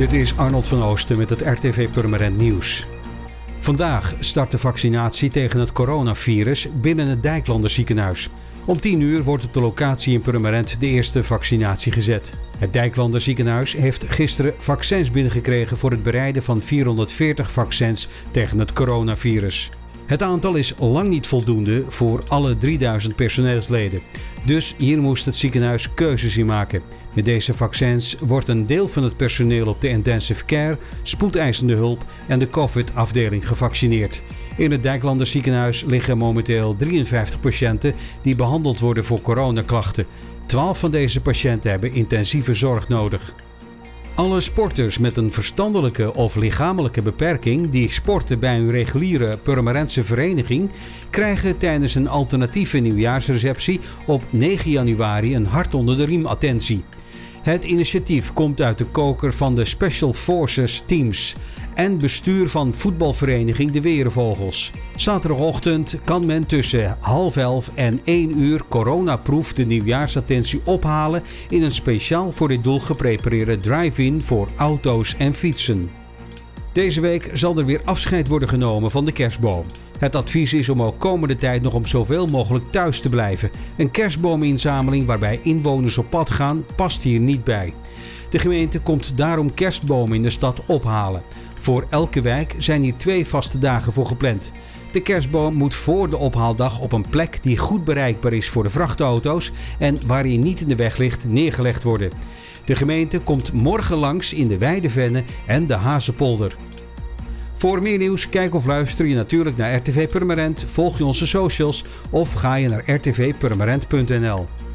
Dit is Arnold van Oosten met het RTV Purmerend Nieuws. Vandaag start de vaccinatie tegen het coronavirus binnen het Dijklander ziekenhuis. Om 10 uur wordt op de locatie in Purmerend de eerste vaccinatie gezet. Het Dijklander ziekenhuis heeft gisteren vaccins binnengekregen voor het bereiden van 440 vaccins tegen het coronavirus. Het aantal is lang niet voldoende voor alle 3000 personeelsleden. Dus hier moest het ziekenhuis keuzes in maken. Met deze vaccins wordt een deel van het personeel op de intensive care, spoedeisende hulp en de COVID-afdeling gevaccineerd. In het Dijklander ziekenhuis liggen momenteel 53 patiënten die behandeld worden voor coronaklachten. 12 van deze patiënten hebben intensieve zorg nodig. Alle sporters met een verstandelijke of lichamelijke beperking die sporten bij een reguliere Purmerendse vereniging krijgen tijdens een alternatieve nieuwjaarsreceptie op 9 januari een hart onder de riem attentie. Het initiatief komt uit de koker van de Special Forces Teams en bestuur van voetbalvereniging De Werenvogels. Zaterdagochtend kan men tussen half elf en 1 uur coronaproef de nieuwjaarsattentie ophalen in een speciaal voor dit doel geprepareerde drive-in voor auto's en fietsen. Deze week zal er weer afscheid worden genomen van de kerstboom. Het advies is om ook komende tijd nog om zoveel mogelijk thuis te blijven. Een kerstboominzameling waarbij inwoners op pad gaan past hier niet bij. De gemeente komt daarom kerstbomen in de stad ophalen. Voor elke wijk zijn hier twee vaste dagen voor gepland. De kerstboom moet voor de ophaaldag op een plek die goed bereikbaar is voor de vrachtauto's en waar hij niet in de weg ligt neergelegd worden. De gemeente komt morgen langs in de Weidevenne en de Hazepolder. Voor meer nieuws, kijk of luister je natuurlijk naar RTV Permanent, volg je onze socials of ga je naar rtvpermanent.nl.